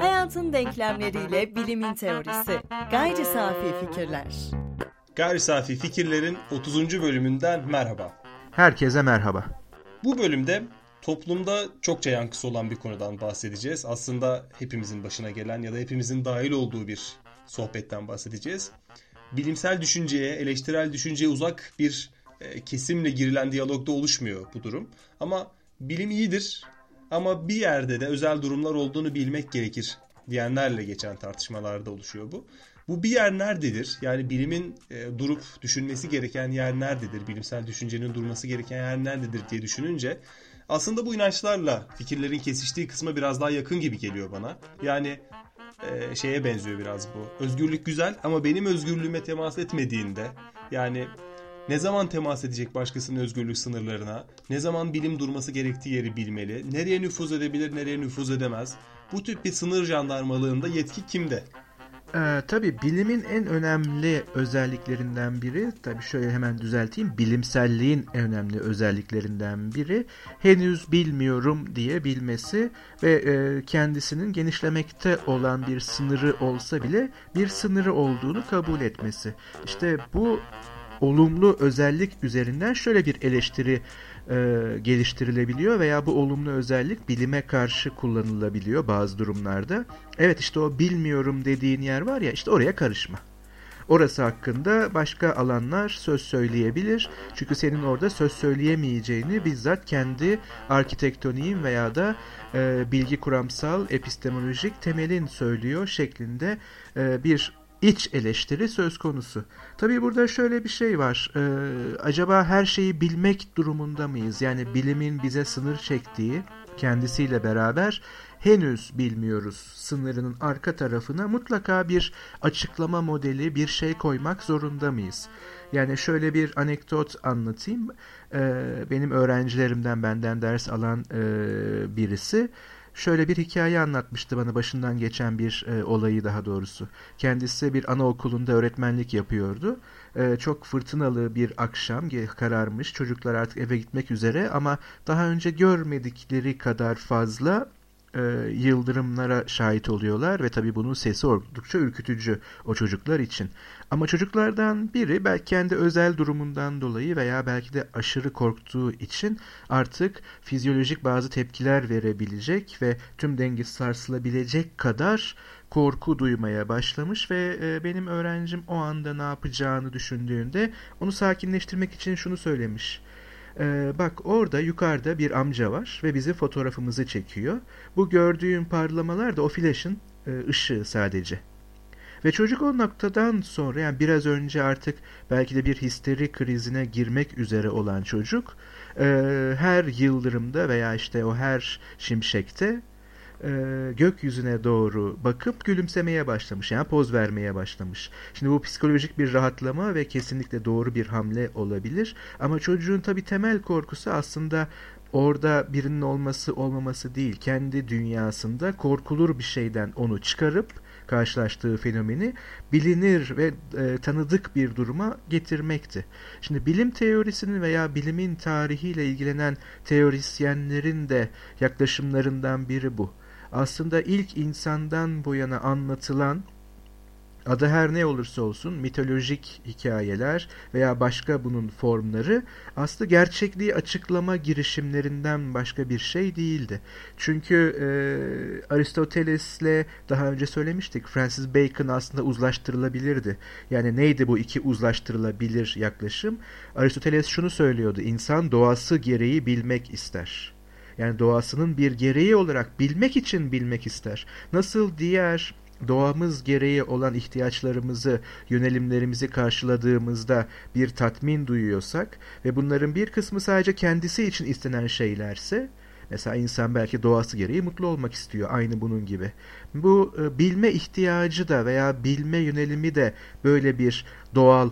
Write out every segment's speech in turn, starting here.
Hayatın denklemleriyle bilimin teorisi. Gayri safi fikirler. Gayri safi fikirlerin 30. bölümünden merhaba. Herkese merhaba. Bu bölümde toplumda çokça yankısı olan bir konudan bahsedeceğiz. Aslında hepimizin başına gelen ya da hepimizin dahil olduğu bir sohbetten bahsedeceğiz. Bilimsel düşünceye, eleştirel düşünceye uzak bir e, kesimle girilen diyalogda oluşmuyor bu durum. Ama bilim iyidir ama bir yerde de özel durumlar olduğunu bilmek gerekir diyenlerle geçen tartışmalarda oluşuyor bu. Bu bir yer nerededir? Yani bilimin e, durup düşünmesi gereken yer nerededir? Bilimsel düşüncenin durması gereken yer nerededir diye düşününce aslında bu inançlarla fikirlerin kesiştiği kısma biraz daha yakın gibi geliyor bana. Yani e, şeye benziyor biraz bu. Özgürlük güzel ama benim özgürlüğüme temas etmediğinde yani ne zaman temas edecek başkasının özgürlük sınırlarına, ne zaman bilim durması gerektiği yeri bilmeli, nereye nüfuz edebilir, nereye nüfuz edemez. Bu tip bir sınır jandarmalığında yetki kimde? Ee, tabii bilimin en önemli özelliklerinden biri, tabii şöyle hemen düzelteyim, bilimselliğin en önemli özelliklerinden biri henüz bilmiyorum diye bilmesi ve e, kendisinin genişlemekte olan bir sınırı olsa bile bir sınırı olduğunu kabul etmesi. İşte bu olumlu özellik üzerinden şöyle bir eleştiri e, geliştirilebiliyor veya bu olumlu özellik bilime karşı kullanılabiliyor bazı durumlarda. Evet işte o bilmiyorum dediğin yer var ya işte oraya karışma. Orası hakkında başka alanlar söz söyleyebilir. Çünkü senin orada söz söyleyemeyeceğini bizzat kendi arkitektoniğin veya da e, bilgi kuramsal epistemolojik temelin söylüyor şeklinde e, bir iç eleştiri söz konusu. Tabii burada şöyle bir şey var. Ee, acaba her şeyi bilmek durumunda mıyız? Yani bilimin bize sınır çektiği kendisiyle beraber henüz bilmiyoruz sınırının arka tarafına mutlaka bir açıklama modeli bir şey koymak zorunda mıyız? Yani şöyle bir anekdot anlatayım. Ee, benim öğrencilerimden benden ders alan e, birisi şöyle bir hikaye anlatmıştı bana başından geçen bir e, olayı daha doğrusu. Kendisi bir anaokulunda öğretmenlik yapıyordu. E, çok fırtınalı bir akşam kararmış. Çocuklar artık eve gitmek üzere ama daha önce görmedikleri kadar fazla e, yıldırımlara şahit oluyorlar ve tabii bunun sesi oldukça ürkütücü o çocuklar için. Ama çocuklardan biri belki kendi özel durumundan dolayı veya belki de aşırı korktuğu için artık fizyolojik bazı tepkiler verebilecek ve tüm dengesi sarsılabilecek kadar korku duymaya başlamış ve e, benim öğrencim o anda ne yapacağını düşündüğünde onu sakinleştirmek için şunu söylemiş. Ee, bak orada yukarıda bir amca var ve bizim fotoğrafımızı çekiyor. Bu gördüğün parlamalar da o flaşın e, ışığı sadece. Ve çocuk o noktadan sonra yani biraz önce artık belki de bir histeri krizine girmek üzere olan çocuk e, her yıldırımda veya işte o her şimşekte e, gökyüzüne doğru bakıp gülümsemeye başlamış. Yani poz vermeye başlamış. Şimdi bu psikolojik bir rahatlama ve kesinlikle doğru bir hamle olabilir. Ama çocuğun tabi temel korkusu aslında orada birinin olması olmaması değil. Kendi dünyasında korkulur bir şeyden onu çıkarıp karşılaştığı fenomeni bilinir ve e, tanıdık bir duruma getirmekti. Şimdi bilim teorisinin veya bilimin tarihiyle ilgilenen teorisyenlerin de yaklaşımlarından biri bu aslında ilk insandan bu yana anlatılan adı her ne olursa olsun mitolojik hikayeler veya başka bunun formları aslında gerçekliği açıklama girişimlerinden başka bir şey değildi. Çünkü e, Aristoteles'le daha önce söylemiştik Francis Bacon aslında uzlaştırılabilirdi. Yani neydi bu iki uzlaştırılabilir yaklaşım? Aristoteles şunu söylüyordu. İnsan doğası gereği bilmek ister. Yani doğasının bir gereği olarak bilmek için bilmek ister. Nasıl diğer doğamız gereği olan ihtiyaçlarımızı, yönelimlerimizi karşıladığımızda bir tatmin duyuyorsak ve bunların bir kısmı sadece kendisi için istenen şeylerse, mesela insan belki doğası gereği mutlu olmak istiyor, aynı bunun gibi. Bu e, bilme ihtiyacı da veya bilme yönelimi de böyle bir doğal,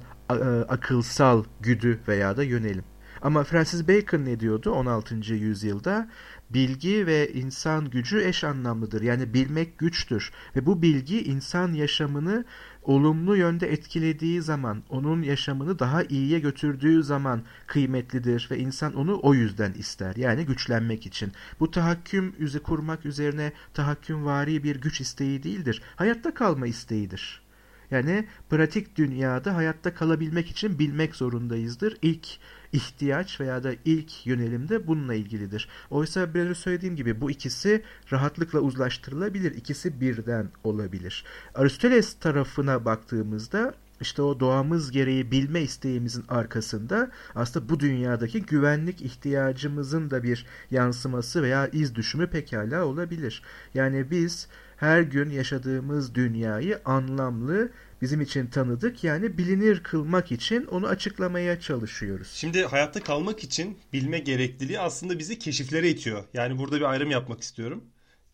akılsal güdü veya da yönelim. Ama Francis Bacon ne diyordu 16. yüzyılda? Bilgi ve insan gücü eş anlamlıdır. Yani bilmek güçtür ve bu bilgi insan yaşamını olumlu yönde etkilediği zaman, onun yaşamını daha iyiye götürdüğü zaman kıymetlidir ve insan onu o yüzden ister. Yani güçlenmek için. Bu tahakküm yüzü kurmak üzerine tahakkümvari bir güç isteği değildir. Hayatta kalma isteğidir. Yani pratik dünyada hayatta kalabilmek için bilmek zorundayızdır. İlk ihtiyaç veya da ilk yönelimde bununla ilgilidir. Oysa biraz söylediğim gibi bu ikisi rahatlıkla uzlaştırılabilir. İkisi birden olabilir. Aristoteles tarafına baktığımızda işte o doğamız gereği bilme isteğimizin arkasında aslında bu dünyadaki güvenlik ihtiyacımızın da bir yansıması veya iz düşümü pekala olabilir. Yani biz her gün yaşadığımız dünyayı anlamlı, bizim için tanıdık yani bilinir kılmak için onu açıklamaya çalışıyoruz. Şimdi hayatta kalmak için bilme gerekliliği aslında bizi keşiflere itiyor. Yani burada bir ayrım yapmak istiyorum.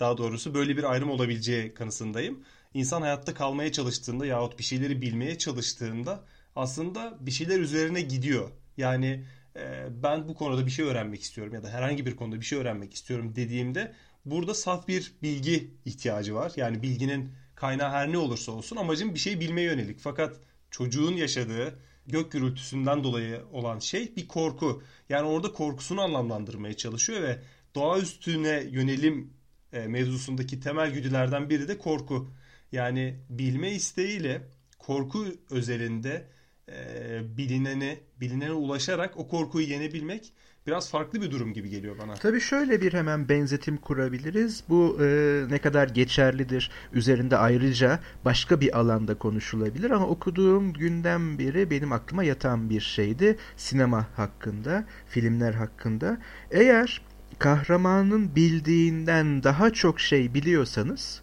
Daha doğrusu böyle bir ayrım olabileceği kanısındayım. İnsan hayatta kalmaya çalıştığında yahut bir şeyleri bilmeye çalıştığında aslında bir şeyler üzerine gidiyor. Yani e, ben bu konuda bir şey öğrenmek istiyorum ya da herhangi bir konuda bir şey öğrenmek istiyorum dediğimde burada saf bir bilgi ihtiyacı var. Yani bilginin kaynağı her ne olursa olsun amacım bir şey bilmeye yönelik. Fakat çocuğun yaşadığı gök gürültüsünden dolayı olan şey bir korku. Yani orada korkusunu anlamlandırmaya çalışıyor ve doğa üstüne yönelim e, mevzusundaki temel güdülerden biri de korku. Yani bilme isteğiyle korku özelinde e, bilineni, bilinene ulaşarak o korkuyu yenebilmek biraz farklı bir durum gibi geliyor bana. Tabii şöyle bir hemen benzetim kurabiliriz. Bu e, ne kadar geçerlidir üzerinde ayrıca başka bir alanda konuşulabilir ama okuduğum günden beri benim aklıma yatan bir şeydi. Sinema hakkında, filmler hakkında. Eğer kahramanın bildiğinden daha çok şey biliyorsanız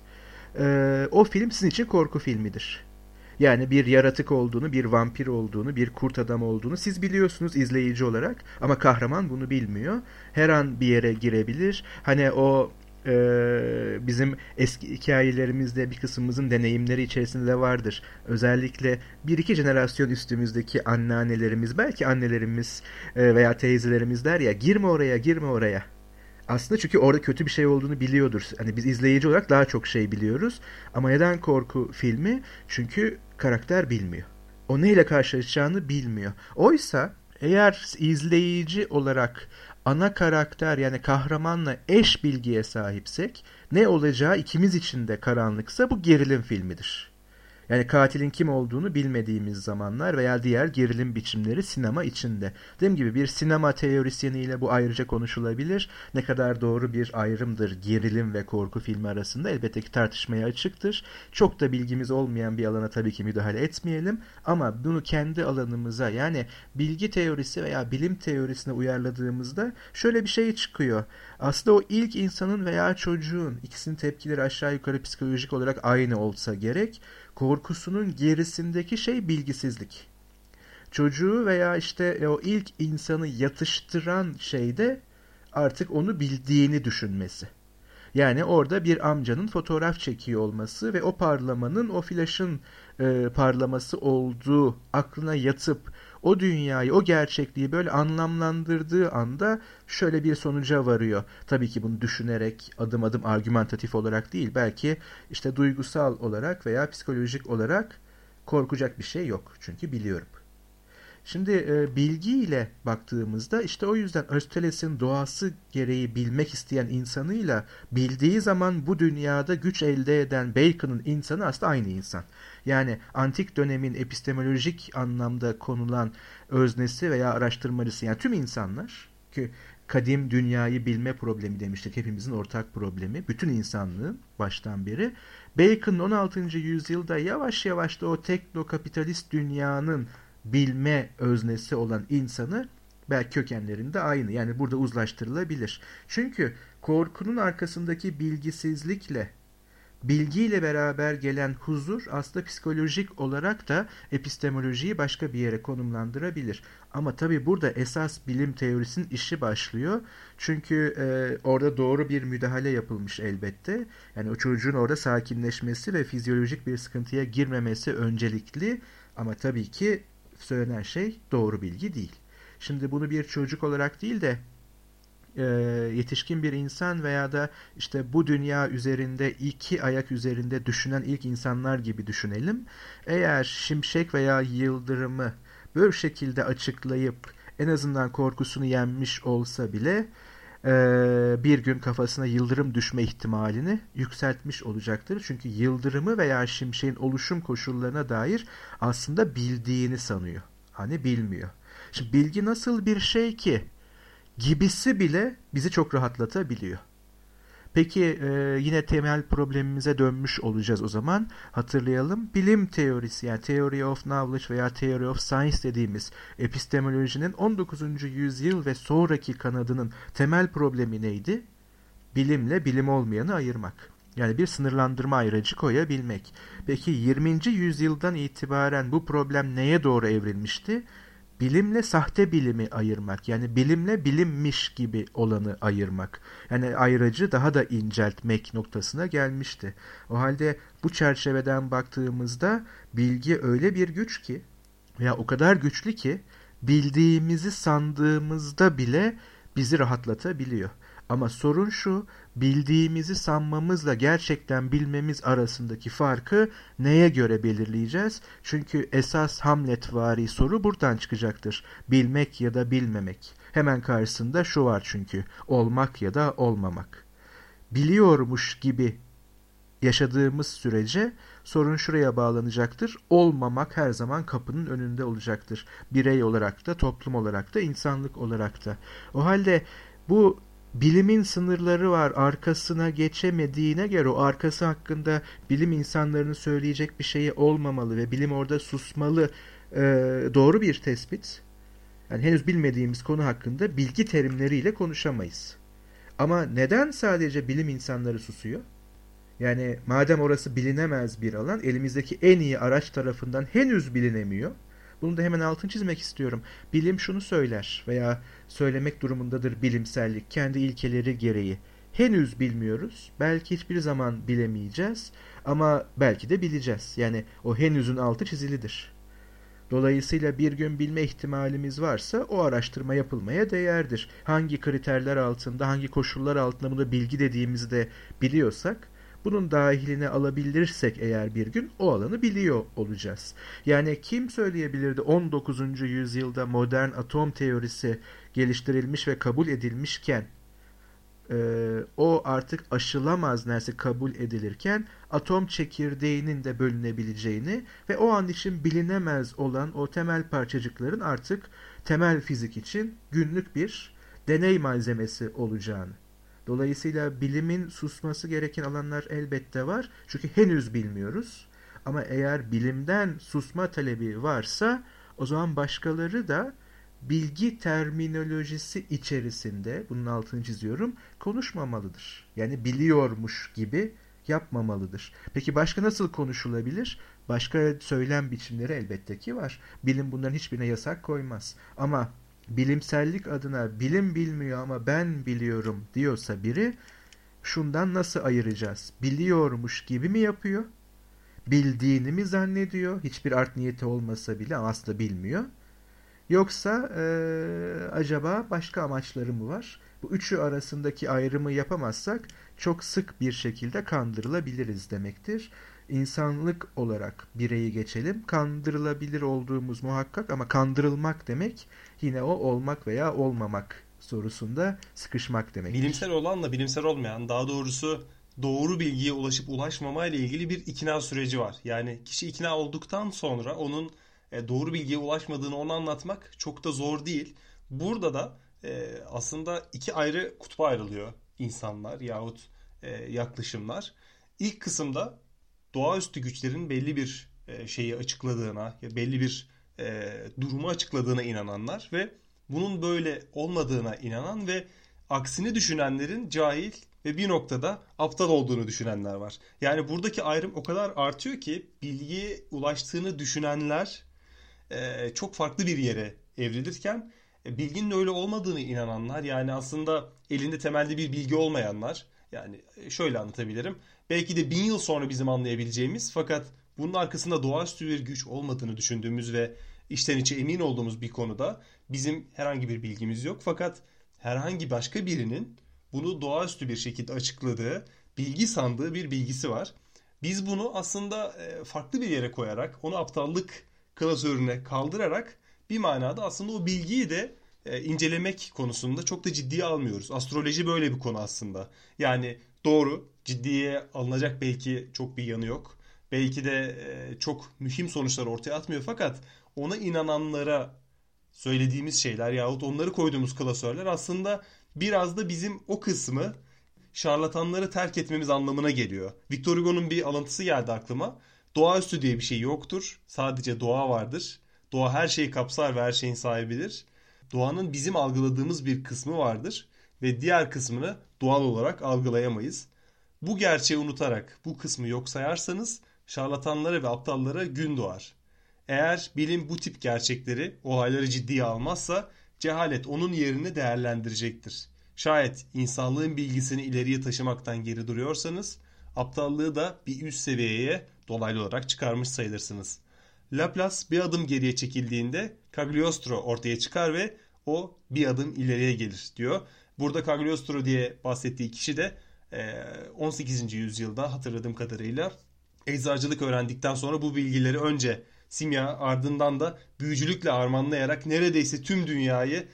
e, o film sizin için korku filmidir. Yani bir yaratık olduğunu, bir vampir olduğunu, bir kurt adam olduğunu siz biliyorsunuz izleyici olarak ama kahraman bunu bilmiyor. Her an bir yere girebilir. Hani o e, bizim eski hikayelerimizde bir kısmımızın deneyimleri içerisinde de vardır. Özellikle bir iki jenerasyon üstümüzdeki anneannelerimiz, belki annelerimiz e, veya teyzelerimiz der ya girme oraya, girme oraya aslında çünkü orada kötü bir şey olduğunu biliyordur. Hani biz izleyici olarak daha çok şey biliyoruz. Ama neden korku filmi? Çünkü karakter bilmiyor. O neyle karşılaşacağını bilmiyor. Oysa eğer izleyici olarak ana karakter yani kahramanla eş bilgiye sahipsek ne olacağı ikimiz için de karanlıksa bu gerilim filmidir. Yani katilin kim olduğunu bilmediğimiz zamanlar veya diğer gerilim biçimleri sinema içinde. Dediğim gibi bir sinema teorisyeniyle bu ayrıca konuşulabilir. Ne kadar doğru bir ayrımdır gerilim ve korku filmi arasında elbette ki tartışmaya açıktır. Çok da bilgimiz olmayan bir alana tabii ki müdahale etmeyelim. Ama bunu kendi alanımıza yani bilgi teorisi veya bilim teorisine uyarladığımızda şöyle bir şey çıkıyor. Aslında o ilk insanın veya çocuğun ikisinin tepkileri aşağı yukarı psikolojik olarak aynı olsa gerek korkusunun gerisindeki şey bilgisizlik. Çocuğu veya işte o ilk insanı yatıştıran şey de artık onu bildiğini düşünmesi. Yani orada bir amcanın fotoğraf çekiyor olması ve o parlamanın o flaşın e, parlaması olduğu aklına yatıp o dünyayı, o gerçekliği böyle anlamlandırdığı anda şöyle bir sonuca varıyor. Tabii ki bunu düşünerek adım adım argümantatif olarak değil, belki işte duygusal olarak veya psikolojik olarak korkacak bir şey yok. Çünkü biliyorum. Şimdi e, bilgiyle baktığımızda işte o yüzden Aristoteles'in doğası gereği bilmek isteyen insanıyla bildiği zaman bu dünyada güç elde eden Bacon'ın insanı aslında aynı insan. Yani antik dönemin epistemolojik anlamda konulan öznesi veya araştırmacısı yani tüm insanlar ki kadim dünyayı bilme problemi demiştik. Hepimizin ortak problemi. Bütün insanlığın baştan beri. Bacon'ın 16. yüzyılda yavaş yavaş da o tekno-kapitalist dünyanın bilme öznesi olan insanı belki kökenlerinde aynı. Yani burada uzlaştırılabilir. Çünkü korkunun arkasındaki bilgisizlikle bilgiyle beraber gelen huzur aslında psikolojik olarak da epistemolojiyi başka bir yere konumlandırabilir. Ama tabii burada esas bilim teorisinin işi başlıyor. Çünkü e, orada doğru bir müdahale yapılmış elbette. Yani o çocuğun orada sakinleşmesi ve fizyolojik bir sıkıntıya girmemesi öncelikli. Ama tabii ki söylenen şey doğru bilgi değil. Şimdi bunu bir çocuk olarak değil de e, yetişkin bir insan veya da işte bu dünya üzerinde iki ayak üzerinde düşünen ilk insanlar gibi düşünelim. Eğer şimşek veya yıldırımı böyle şekilde açıklayıp en azından korkusunu yenmiş olsa bile bir gün kafasına yıldırım düşme ihtimalini yükseltmiş olacaktır. Çünkü yıldırımı veya şimşeğin oluşum koşullarına dair aslında bildiğini sanıyor. Hani bilmiyor. Şimdi bilgi nasıl bir şey ki gibisi bile bizi çok rahatlatabiliyor. Peki e, yine temel problemimize dönmüş olacağız o zaman. Hatırlayalım. Bilim teorisi yani Theory of Knowledge veya Theory of Science dediğimiz epistemolojinin 19. yüzyıl ve sonraki kanadının temel problemi neydi? Bilimle bilim olmayanı ayırmak. Yani bir sınırlandırma ayracı koyabilmek. Peki 20. yüzyıldan itibaren bu problem neye doğru evrilmişti? Bilimle sahte bilimi ayırmak yani bilimle bilimmiş gibi olanı ayırmak yani ayracı daha da inceltmek noktasına gelmişti. O halde bu çerçeveden baktığımızda bilgi öyle bir güç ki veya o kadar güçlü ki bildiğimizi sandığımızda bile bizi rahatlatabiliyor. Ama sorun şu, bildiğimizi sanmamızla gerçekten bilmemiz arasındaki farkı neye göre belirleyeceğiz? Çünkü esas Hamlet-vari soru buradan çıkacaktır. Bilmek ya da bilmemek. Hemen karşısında şu var çünkü, olmak ya da olmamak. Biliyormuş gibi yaşadığımız sürece sorun şuraya bağlanacaktır. Olmamak her zaman kapının önünde olacaktır. Birey olarak da, toplum olarak da, insanlık olarak da. O halde bu bilimin sınırları var arkasına geçemediğine göre o arkası hakkında bilim insanlarının söyleyecek bir şeyi olmamalı ve bilim orada susmalı e, doğru bir tespit. Yani henüz bilmediğimiz konu hakkında bilgi terimleriyle konuşamayız. Ama neden sadece bilim insanları susuyor? Yani madem orası bilinemez bir alan, elimizdeki en iyi araç tarafından henüz bilinemiyor. Bunu da hemen altın çizmek istiyorum. Bilim şunu söyler veya söylemek durumundadır bilimsellik kendi ilkeleri gereği. Henüz bilmiyoruz. Belki hiçbir zaman bilemeyeceğiz ama belki de bileceğiz. Yani o henüzün altı çizilidir. Dolayısıyla bir gün bilme ihtimalimiz varsa o araştırma yapılmaya değerdir. Hangi kriterler altında, hangi koşullar altında bunu bilgi dediğimizde biliyorsak bunun dahiline alabilirsek eğer bir gün o alanı biliyor olacağız. Yani kim söyleyebilirdi 19. yüzyılda modern atom teorisi geliştirilmiş ve kabul edilmişken e, o artık aşılamaz neredeyse kabul edilirken atom çekirdeğinin de bölünebileceğini ve o an için bilinemez olan o temel parçacıkların artık temel fizik için günlük bir deney malzemesi olacağını Dolayısıyla bilimin susması gereken alanlar elbette var. Çünkü henüz bilmiyoruz. Ama eğer bilimden susma talebi varsa o zaman başkaları da bilgi terminolojisi içerisinde bunun altını çiziyorum konuşmamalıdır. Yani biliyormuş gibi yapmamalıdır. Peki başka nasıl konuşulabilir? Başka söylem biçimleri elbette ki var. Bilim bunların hiçbirine yasak koymaz. Ama bilimsellik adına bilim bilmiyor ama ben biliyorum diyorsa biri şundan nasıl ayıracağız? Biliyormuş gibi mi yapıyor? Bildiğini mi zannediyor? Hiçbir art niyeti olmasa bile aslında bilmiyor. Yoksa e, acaba başka amaçları mı var? Bu üçü arasındaki ayrımı yapamazsak çok sık bir şekilde kandırılabiliriz demektir insanlık olarak bireyi geçelim. Kandırılabilir olduğumuz muhakkak ama kandırılmak demek yine o olmak veya olmamak sorusunda sıkışmak demek. Bilimsel olanla bilimsel olmayan daha doğrusu doğru bilgiye ulaşıp ulaşmama ile ilgili bir ikna süreci var. Yani kişi ikna olduktan sonra onun e, doğru bilgiye ulaşmadığını ona anlatmak çok da zor değil. Burada da e, aslında iki ayrı kutba ayrılıyor insanlar yahut e, yaklaşımlar. İlk kısımda doğaüstü güçlerin belli bir e, şeyi açıkladığına, belli bir e, durumu açıkladığına inananlar ve bunun böyle olmadığına inanan ve aksini düşünenlerin cahil ve bir noktada aptal olduğunu düşünenler var. Yani buradaki ayrım o kadar artıyor ki bilgiye ulaştığını düşünenler e, çok farklı bir yere evrilirken e, bilginin öyle olmadığını inananlar yani aslında elinde temelde bir bilgi olmayanlar yani e, şöyle anlatabilirim. Belki de bin yıl sonra bizim anlayabileceğimiz fakat bunun arkasında doğaüstü bir güç olmadığını düşündüğümüz ve içten içe emin olduğumuz bir konuda bizim herhangi bir bilgimiz yok. Fakat herhangi başka birinin bunu doğaüstü bir şekilde açıkladığı, bilgi sandığı bir bilgisi var. Biz bunu aslında e, farklı bir yere koyarak, onu aptallık klasörüne kaldırarak bir manada aslında o bilgiyi de e, incelemek konusunda çok da ciddiye almıyoruz. Astroloji böyle bir konu aslında. Yani doğru, ciddiye alınacak belki çok bir yanı yok. Belki de e, çok mühim sonuçlar ortaya atmıyor fakat ona inananlara söylediğimiz şeyler yahut onları koyduğumuz klasörler aslında biraz da bizim o kısmı şarlatanları terk etmemiz anlamına geliyor. Victor Hugo'nun bir alıntısı geldi aklıma. Doğaüstü diye bir şey yoktur. Sadece doğa vardır. Doğa her şeyi kapsar ve her şeyin sahibidir. Doğanın bizim algıladığımız bir kısmı vardır ve diğer kısmını doğal olarak algılayamayız. Bu gerçeği unutarak bu kısmı yok sayarsanız şarlatanlara ve aptallara gün doğar. Eğer bilim bu tip gerçekleri, olayları ciddiye almazsa cehalet onun yerini değerlendirecektir. Şayet insanlığın bilgisini ileriye taşımaktan geri duruyorsanız aptallığı da bir üst seviyeye dolaylı olarak çıkarmış sayılırsınız. Laplace bir adım geriye çekildiğinde Cagliostro ortaya çıkar ve o bir adım ileriye gelir diyor. Burada Cagliostro diye bahsettiği kişi de 18. yüzyılda hatırladığım kadarıyla eczacılık öğrendikten sonra bu bilgileri önce simya ardından da büyücülükle armanlayarak neredeyse tüm dünyayı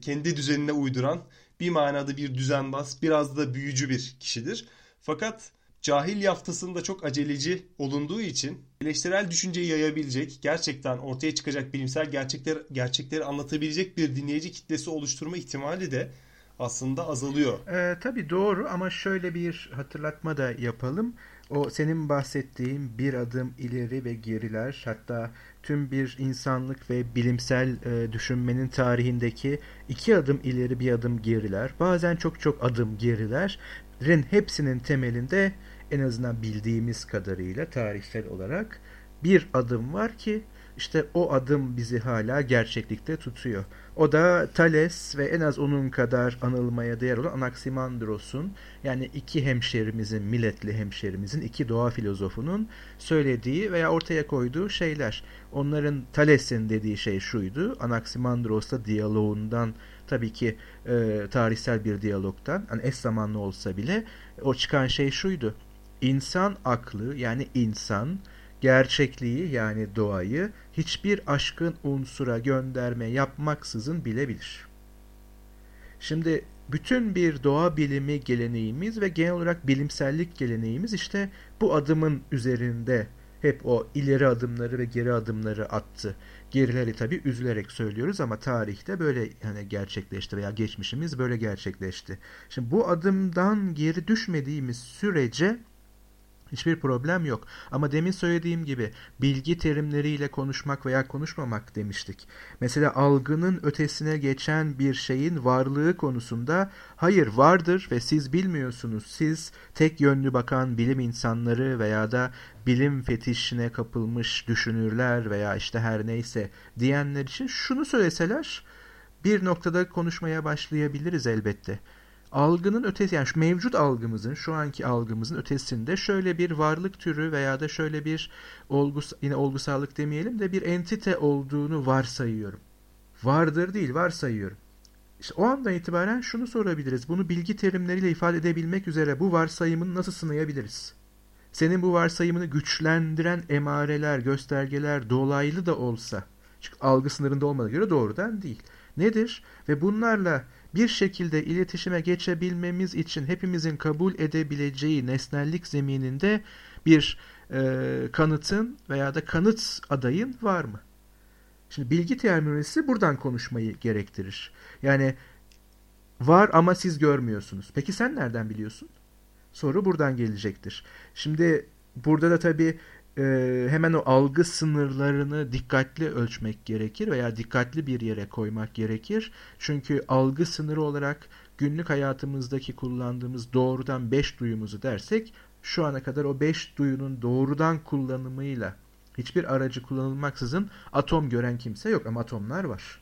kendi düzenine uyduran bir manada bir düzenbaz biraz da büyücü bir kişidir. Fakat cahil yaftasında çok aceleci olunduğu için eleştirel düşünceyi yayabilecek, gerçekten ortaya çıkacak bilimsel gerçekler, gerçekleri anlatabilecek bir dinleyici kitlesi oluşturma ihtimali de aslında azalıyor. Ee, tabii doğru ama şöyle bir hatırlatma da yapalım. O senin bahsettiğin bir adım ileri ve geriler hatta tüm bir insanlık ve bilimsel e, düşünmenin tarihindeki iki adım ileri bir adım geriler bazen çok çok adım gerilerin hepsinin temelinde en azından bildiğimiz kadarıyla tarihsel olarak bir adım var ki işte o adım bizi hala gerçeklikte tutuyor. O da Thales ve en az onun kadar anılmaya değer olan Anaximandros'un yani iki hemşerimizin, milletli hemşerimizin, iki doğa filozofunun söylediği veya ortaya koyduğu şeyler. Onların Thales'in dediği şey şuydu. Anaximandros'la diyaloğundan tabii ki e, tarihsel bir diyalogtan hani eş zamanlı olsa bile o çıkan şey şuydu. İnsan aklı yani insan gerçekliği yani doğayı hiçbir aşkın unsura gönderme yapmaksızın bilebilir. Şimdi bütün bir doğa bilimi geleneğimiz ve genel olarak bilimsellik geleneğimiz işte bu adımın üzerinde hep o ileri adımları ve geri adımları attı. Gerileri tabi üzülerek söylüyoruz ama tarihte böyle hani gerçekleşti veya geçmişimiz böyle gerçekleşti. Şimdi bu adımdan geri düşmediğimiz sürece Hiçbir problem yok. Ama demin söylediğim gibi bilgi terimleriyle konuşmak veya konuşmamak demiştik. Mesela algının ötesine geçen bir şeyin varlığı konusunda hayır vardır ve siz bilmiyorsunuz. Siz tek yönlü bakan bilim insanları veya da bilim fetişine kapılmış düşünürler veya işte her neyse diyenler için şunu söyleseler bir noktada konuşmaya başlayabiliriz elbette algının ötesi yani şu mevcut algımızın şu anki algımızın ötesinde şöyle bir varlık türü veya da şöyle bir olgus yine olgusallık demeyelim de bir entite olduğunu varsayıyorum. Vardır değil varsayıyorum. İşte o andan itibaren şunu sorabiliriz. Bunu bilgi terimleriyle ifade edebilmek üzere bu varsayımını nasıl sınayabiliriz? Senin bu varsayımını güçlendiren emareler, göstergeler dolaylı da olsa, çünkü algı sınırında olmadığına göre doğrudan değil. Nedir? Ve bunlarla bir şekilde iletişime geçebilmemiz için hepimizin kabul edebileceği nesnellik zemininde bir e, kanıtın veya da kanıt adayın var mı? Şimdi bilgi terminolojisi buradan konuşmayı gerektirir. Yani var ama siz görmüyorsunuz. Peki sen nereden biliyorsun? Soru buradan gelecektir. Şimdi burada da tabii e, hemen o algı sınırlarını dikkatli ölçmek gerekir veya dikkatli bir yere koymak gerekir. Çünkü algı sınırı olarak günlük hayatımızdaki kullandığımız doğrudan beş duyumuzu dersek şu ana kadar o beş duyunun doğrudan kullanımıyla hiçbir aracı kullanılmaksızın atom gören kimse yok ama atomlar var.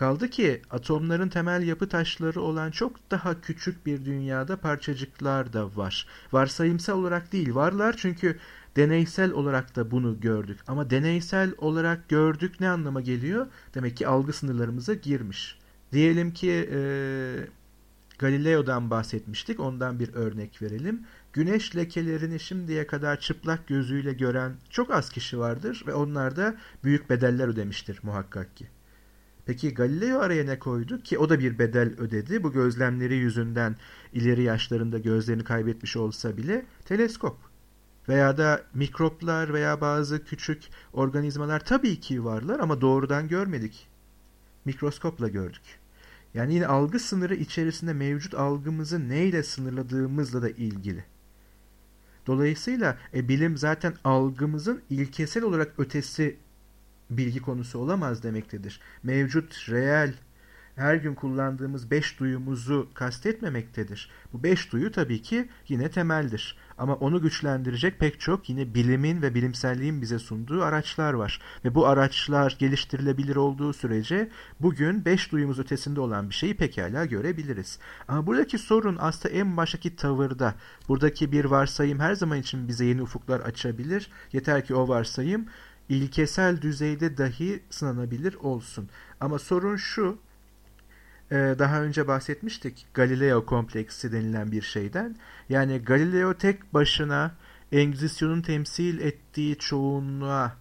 Kaldı ki atomların temel yapı taşları olan çok daha küçük bir dünyada parçacıklar da var. Varsayımsal olarak değil varlar çünkü deneysel olarak da bunu gördük. Ama deneysel olarak gördük ne anlama geliyor? Demek ki algı sınırlarımıza girmiş. Diyelim ki e, Galileo'dan bahsetmiştik. Ondan bir örnek verelim. Güneş lekelerini şimdiye kadar çıplak gözüyle gören çok az kişi vardır ve onlar da büyük bedeller ödemiştir muhakkak ki. Peki Galileo araya ne koydu ki o da bir bedel ödedi. Bu gözlemleri yüzünden ileri yaşlarında gözlerini kaybetmiş olsa bile teleskop veya da mikroplar veya bazı küçük organizmalar tabii ki varlar ama doğrudan görmedik. Mikroskopla gördük. Yani yine algı sınırı içerisinde mevcut algımızı neyle sınırladığımızla da ilgili. Dolayısıyla e, bilim zaten algımızın ilkesel olarak ötesi bilgi konusu olamaz demektedir. Mevcut, reel, her gün kullandığımız beş duyumuzu kastetmemektedir. Bu beş duyu tabii ki yine temeldir. Ama onu güçlendirecek pek çok yine bilimin ve bilimselliğin bize sunduğu araçlar var. Ve bu araçlar geliştirilebilir olduğu sürece bugün beş duyumuz ötesinde olan bir şeyi pekala görebiliriz. Ama buradaki sorun aslında en baştaki tavırda. Buradaki bir varsayım her zaman için bize yeni ufuklar açabilir. Yeter ki o varsayım ilkesel düzeyde dahi sınanabilir olsun. Ama sorun şu, daha önce bahsetmiştik Galileo kompleksi denilen bir şeyden. Yani Galileo tek başına Engizisyon'un temsil ettiği çoğunluğa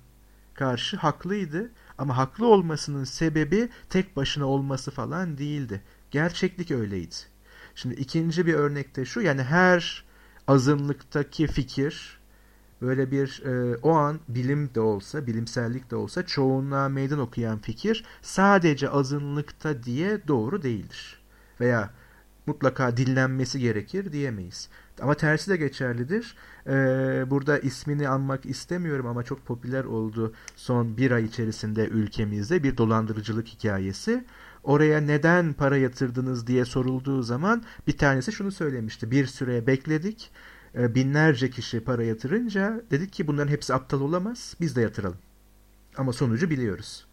karşı haklıydı. Ama haklı olmasının sebebi tek başına olması falan değildi. Gerçeklik öyleydi. Şimdi ikinci bir örnekte şu yani her azınlıktaki fikir böyle bir e, o an bilim de olsa, bilimsellik de olsa çoğunluğa meydan okuyan fikir sadece azınlıkta diye doğru değildir. Veya mutlaka dinlenmesi gerekir diyemeyiz. Ama tersi de geçerlidir. Ee, burada ismini anmak istemiyorum ama çok popüler oldu son bir ay içerisinde ülkemizde bir dolandırıcılık hikayesi. Oraya neden para yatırdınız diye sorulduğu zaman bir tanesi şunu söylemişti. Bir süre bekledik binlerce kişi para yatırınca dedik ki bunların hepsi aptal olamaz biz de yatıralım. Ama sonucu biliyoruz.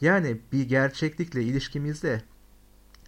Yani bir gerçeklikle ilişkimizde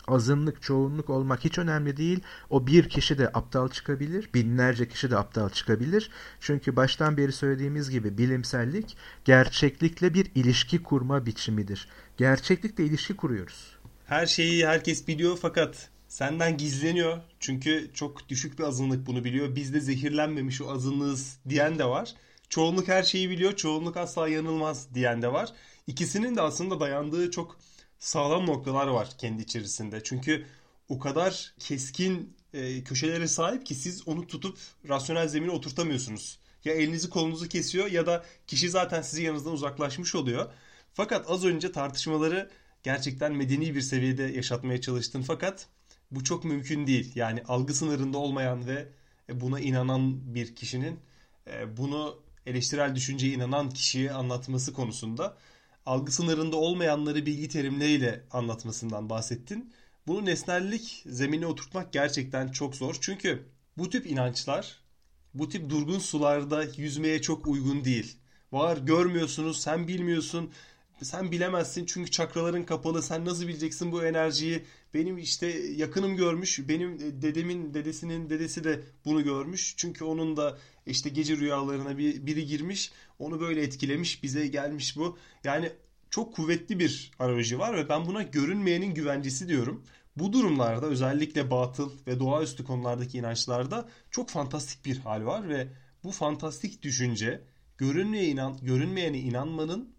azınlık, çoğunluk olmak hiç önemli değil. O bir kişi de aptal çıkabilir, binlerce kişi de aptal çıkabilir. Çünkü baştan beri söylediğimiz gibi bilimsellik gerçeklikle bir ilişki kurma biçimidir. Gerçeklikle ilişki kuruyoruz. Her şeyi herkes biliyor fakat senden gizleniyor. Çünkü çok düşük bir azınlık bunu biliyor. Biz de zehirlenmemiş o azınlığız diyen de var. Çoğunluk her şeyi biliyor. Çoğunluk asla yanılmaz diyen de var. İkisinin de aslında dayandığı çok sağlam noktalar var kendi içerisinde. Çünkü o kadar keskin e, köşelere sahip ki siz onu tutup rasyonel zemine oturtamıyorsunuz. Ya elinizi kolunuzu kesiyor ya da kişi zaten sizi yanınızdan uzaklaşmış oluyor. Fakat az önce tartışmaları gerçekten medeni bir seviyede yaşatmaya çalıştın. Fakat bu çok mümkün değil. Yani algı sınırında olmayan ve e, buna inanan bir kişinin e, bunu eleştirel düşünceye inanan kişiye anlatması konusunda algı sınırında olmayanları bilgi terimleriyle anlatmasından bahsettin. Bunu nesnellik zemine oturtmak gerçekten çok zor. Çünkü bu tip inançlar bu tip durgun sularda yüzmeye çok uygun değil. Var görmüyorsunuz, sen bilmiyorsun, sen bilemezsin çünkü çakraların kapalı. Sen nasıl bileceksin bu enerjiyi? Benim işte yakınım görmüş. Benim dedemin dedesinin dedesi de bunu görmüş. Çünkü onun da işte gece rüyalarına bir, biri girmiş. Onu böyle etkilemiş. Bize gelmiş bu. Yani çok kuvvetli bir analoji var ve ben buna görünmeyenin güvencesi diyorum. Bu durumlarda özellikle batıl ve doğaüstü konulardaki inançlarda çok fantastik bir hal var ve bu fantastik düşünce görünmeye inan, görünmeyene inanmanın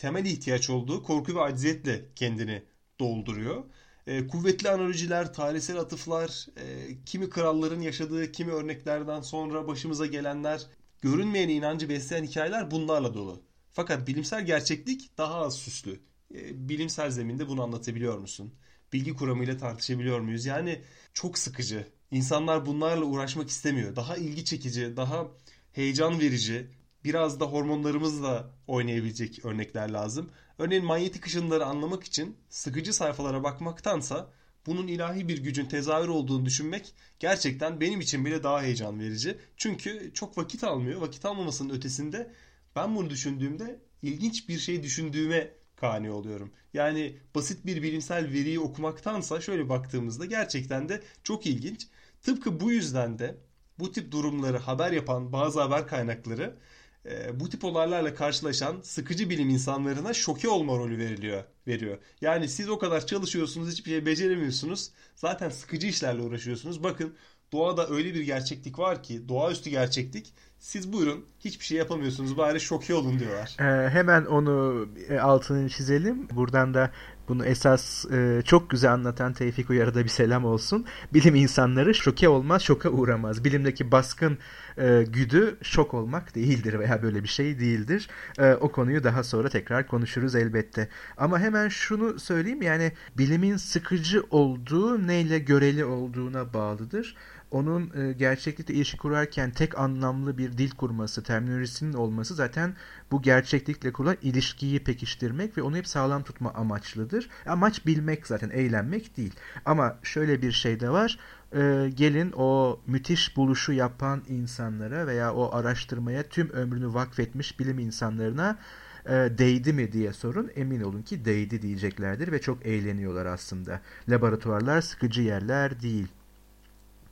temel ihtiyaç olduğu korku ve acziyetle kendini dolduruyor. E, kuvvetli analojiler, tarihsel atıflar, e, kimi kralların yaşadığı kimi örneklerden sonra başımıza gelenler, görünmeyen inancı besleyen hikayeler bunlarla dolu. Fakat bilimsel gerçeklik daha az süslü. E, bilimsel zeminde bunu anlatabiliyor musun? Bilgi kuramıyla tartışabiliyor muyuz? Yani çok sıkıcı. İnsanlar bunlarla uğraşmak istemiyor. Daha ilgi çekici, daha heyecan verici, biraz da hormonlarımızla oynayabilecek örnekler lazım. Örneğin manyetik ışınları anlamak için sıkıcı sayfalara bakmaktansa bunun ilahi bir gücün tezahür olduğunu düşünmek gerçekten benim için bile daha heyecan verici. Çünkü çok vakit almıyor. Vakit almamasının ötesinde ben bunu düşündüğümde ilginç bir şey düşündüğüme kani oluyorum. Yani basit bir bilimsel veriyi okumaktansa şöyle baktığımızda gerçekten de çok ilginç. Tıpkı bu yüzden de bu tip durumları haber yapan bazı haber kaynakları e, bu tip olaylarla karşılaşan sıkıcı bilim insanlarına şoke olma rolü veriliyor, veriyor. Yani siz o kadar çalışıyorsunuz, hiçbir şey beceremiyorsunuz. Zaten sıkıcı işlerle uğraşıyorsunuz. Bakın doğada öyle bir gerçeklik var ki, doğaüstü gerçeklik. Siz buyurun hiçbir şey yapamıyorsunuz bari şoke olun diyorlar. Ee, hemen onu e, altını çizelim. Buradan da bunu esas e, çok güzel anlatan Tevfik Uyar'a da bir selam olsun. Bilim insanları şoke olmaz, şoka uğramaz. Bilimdeki baskın e, güdü şok olmak değildir veya böyle bir şey değildir. E, o konuyu daha sonra tekrar konuşuruz elbette. Ama hemen şunu söyleyeyim yani bilimin sıkıcı olduğu neyle göreli olduğuna bağlıdır onun e, gerçeklikle ilişki kurarken tek anlamlı bir dil kurması, terminolojisinin olması zaten bu gerçeklikle kurulan ilişkiyi pekiştirmek ve onu hep sağlam tutma amaçlıdır. Amaç bilmek zaten, eğlenmek değil. Ama şöyle bir şey de var. E, gelin o müthiş buluşu yapan insanlara veya o araştırmaya tüm ömrünü vakfetmiş bilim insanlarına e, değdi mi diye sorun. Emin olun ki değdi diyeceklerdir ve çok eğleniyorlar aslında. Laboratuvarlar sıkıcı yerler değil.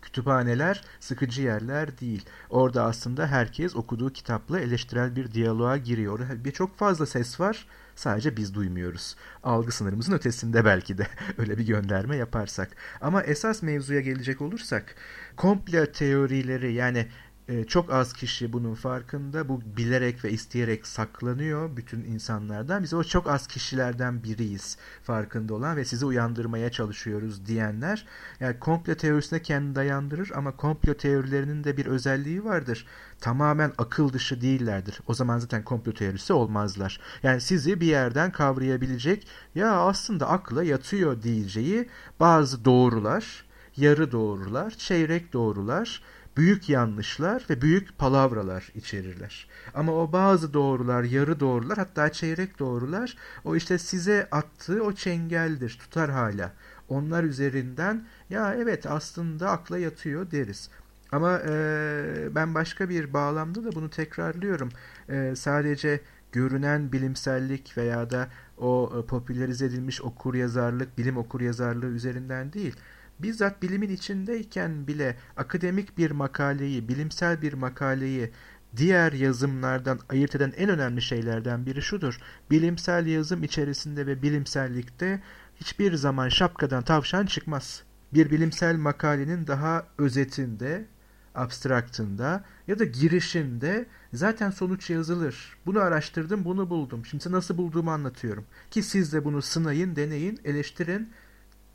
Kütüphaneler sıkıcı yerler değil. Orada aslında herkes okuduğu kitapla eleştirel bir diyaloğa giriyor. Bir çok fazla ses var. Sadece biz duymuyoruz. Algı sınırımızın ötesinde belki de öyle bir gönderme yaparsak. Ama esas mevzuya gelecek olursak komplo teorileri yani ee, çok az kişi bunun farkında. Bu bilerek ve isteyerek saklanıyor bütün insanlardan. Biz o çok az kişilerden biriyiz farkında olan ve sizi uyandırmaya çalışıyoruz diyenler. Yani komplo teorisine kendi dayandırır ama komplo teorilerinin de bir özelliği vardır. Tamamen akıl dışı değillerdir. O zaman zaten komplo teorisi olmazlar. Yani sizi bir yerden kavrayabilecek ya aslında akla yatıyor diyeceği bazı doğrular, yarı doğrular, çeyrek doğrular, büyük yanlışlar ve büyük palavralar içerirler. Ama o bazı doğrular, yarı doğrular hatta çeyrek doğrular o işte size attığı o çengeldir, tutar hala. Onlar üzerinden ya evet aslında akla yatıyor deriz. Ama e, ben başka bir bağlamda da bunu tekrarlıyorum. E, sadece görünen bilimsellik veya da o e, popülerize edilmiş okur yazarlık, bilim okur yazarlığı üzerinden değil bizzat bilimin içindeyken bile akademik bir makaleyi, bilimsel bir makaleyi diğer yazımlardan ayırt eden en önemli şeylerden biri şudur. Bilimsel yazım içerisinde ve bilimsellikte hiçbir zaman şapkadan tavşan çıkmaz. Bir bilimsel makalenin daha özetinde, abstraktında ya da girişinde zaten sonuç yazılır. Bunu araştırdım, bunu buldum. Şimdi nasıl bulduğumu anlatıyorum. Ki siz de bunu sınayın, deneyin, eleştirin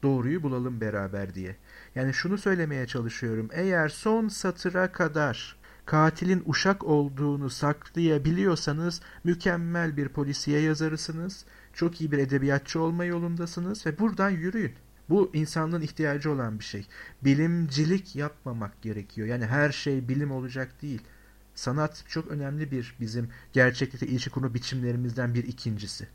doğruyu bulalım beraber diye. Yani şunu söylemeye çalışıyorum. Eğer son satıra kadar katilin uşak olduğunu saklayabiliyorsanız mükemmel bir polisiye yazarısınız. Çok iyi bir edebiyatçı olma yolundasınız ve buradan yürüyün. Bu insanlığın ihtiyacı olan bir şey. Bilimcilik yapmamak gerekiyor. Yani her şey bilim olacak değil. Sanat çok önemli bir bizim gerçeklikle ilişki kurma biçimlerimizden bir ikincisi.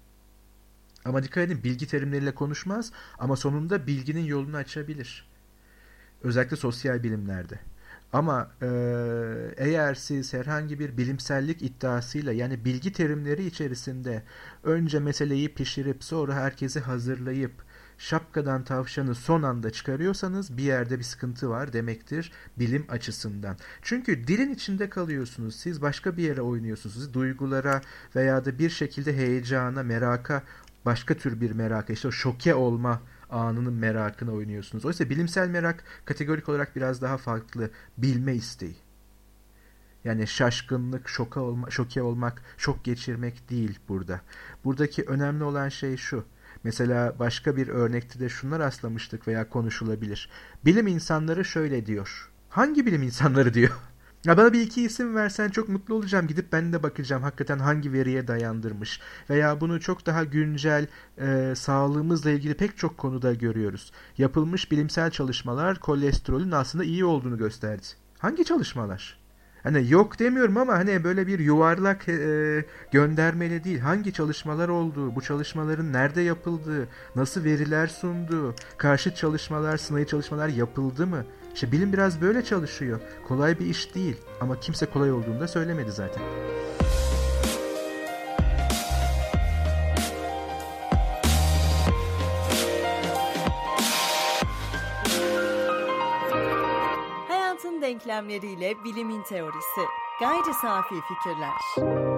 Ama dikkat edin bilgi terimleriyle konuşmaz ama sonunda bilginin yolunu açabilir. Özellikle sosyal bilimlerde. Ama e, eğer siz herhangi bir bilimsellik iddiasıyla yani bilgi terimleri içerisinde önce meseleyi pişirip sonra herkesi hazırlayıp şapkadan tavşanı son anda çıkarıyorsanız bir yerde bir sıkıntı var demektir bilim açısından. Çünkü dilin içinde kalıyorsunuz. Siz başka bir yere oynuyorsunuz. Siz duygulara veya da bir şekilde heyecana, meraka başka tür bir merak, işte o şoke olma anının merakını oynuyorsunuz. Oysa bilimsel merak kategorik olarak biraz daha farklı. Bilme isteği. Yani şaşkınlık, şoka olma, şoke olmak, şok geçirmek değil burada. Buradaki önemli olan şey şu. Mesela başka bir örnekte de şunlar rastlamıştık veya konuşulabilir. Bilim insanları şöyle diyor. Hangi bilim insanları diyor? Ya bana bir iki isim versen çok mutlu olacağım. Gidip ben de bakacağım hakikaten hangi veriye dayandırmış. Veya bunu çok daha güncel e, sağlığımızla ilgili pek çok konuda görüyoruz. Yapılmış bilimsel çalışmalar kolesterolün aslında iyi olduğunu gösterdi. Hangi çalışmalar? Hani yok demiyorum ama hani böyle bir yuvarlak e, göndermeli değil. Hangi çalışmalar olduğu, bu çalışmaların nerede yapıldığı, nasıl veriler sunduğu, karşıt çalışmalar, sınayı çalışmalar yapıldı mı? İşte bilim biraz böyle çalışıyor. Kolay bir iş değil ama kimse kolay olduğunu da söylemedi zaten. denklemleriyle bilimin teorisi. Gayri safi fikirler.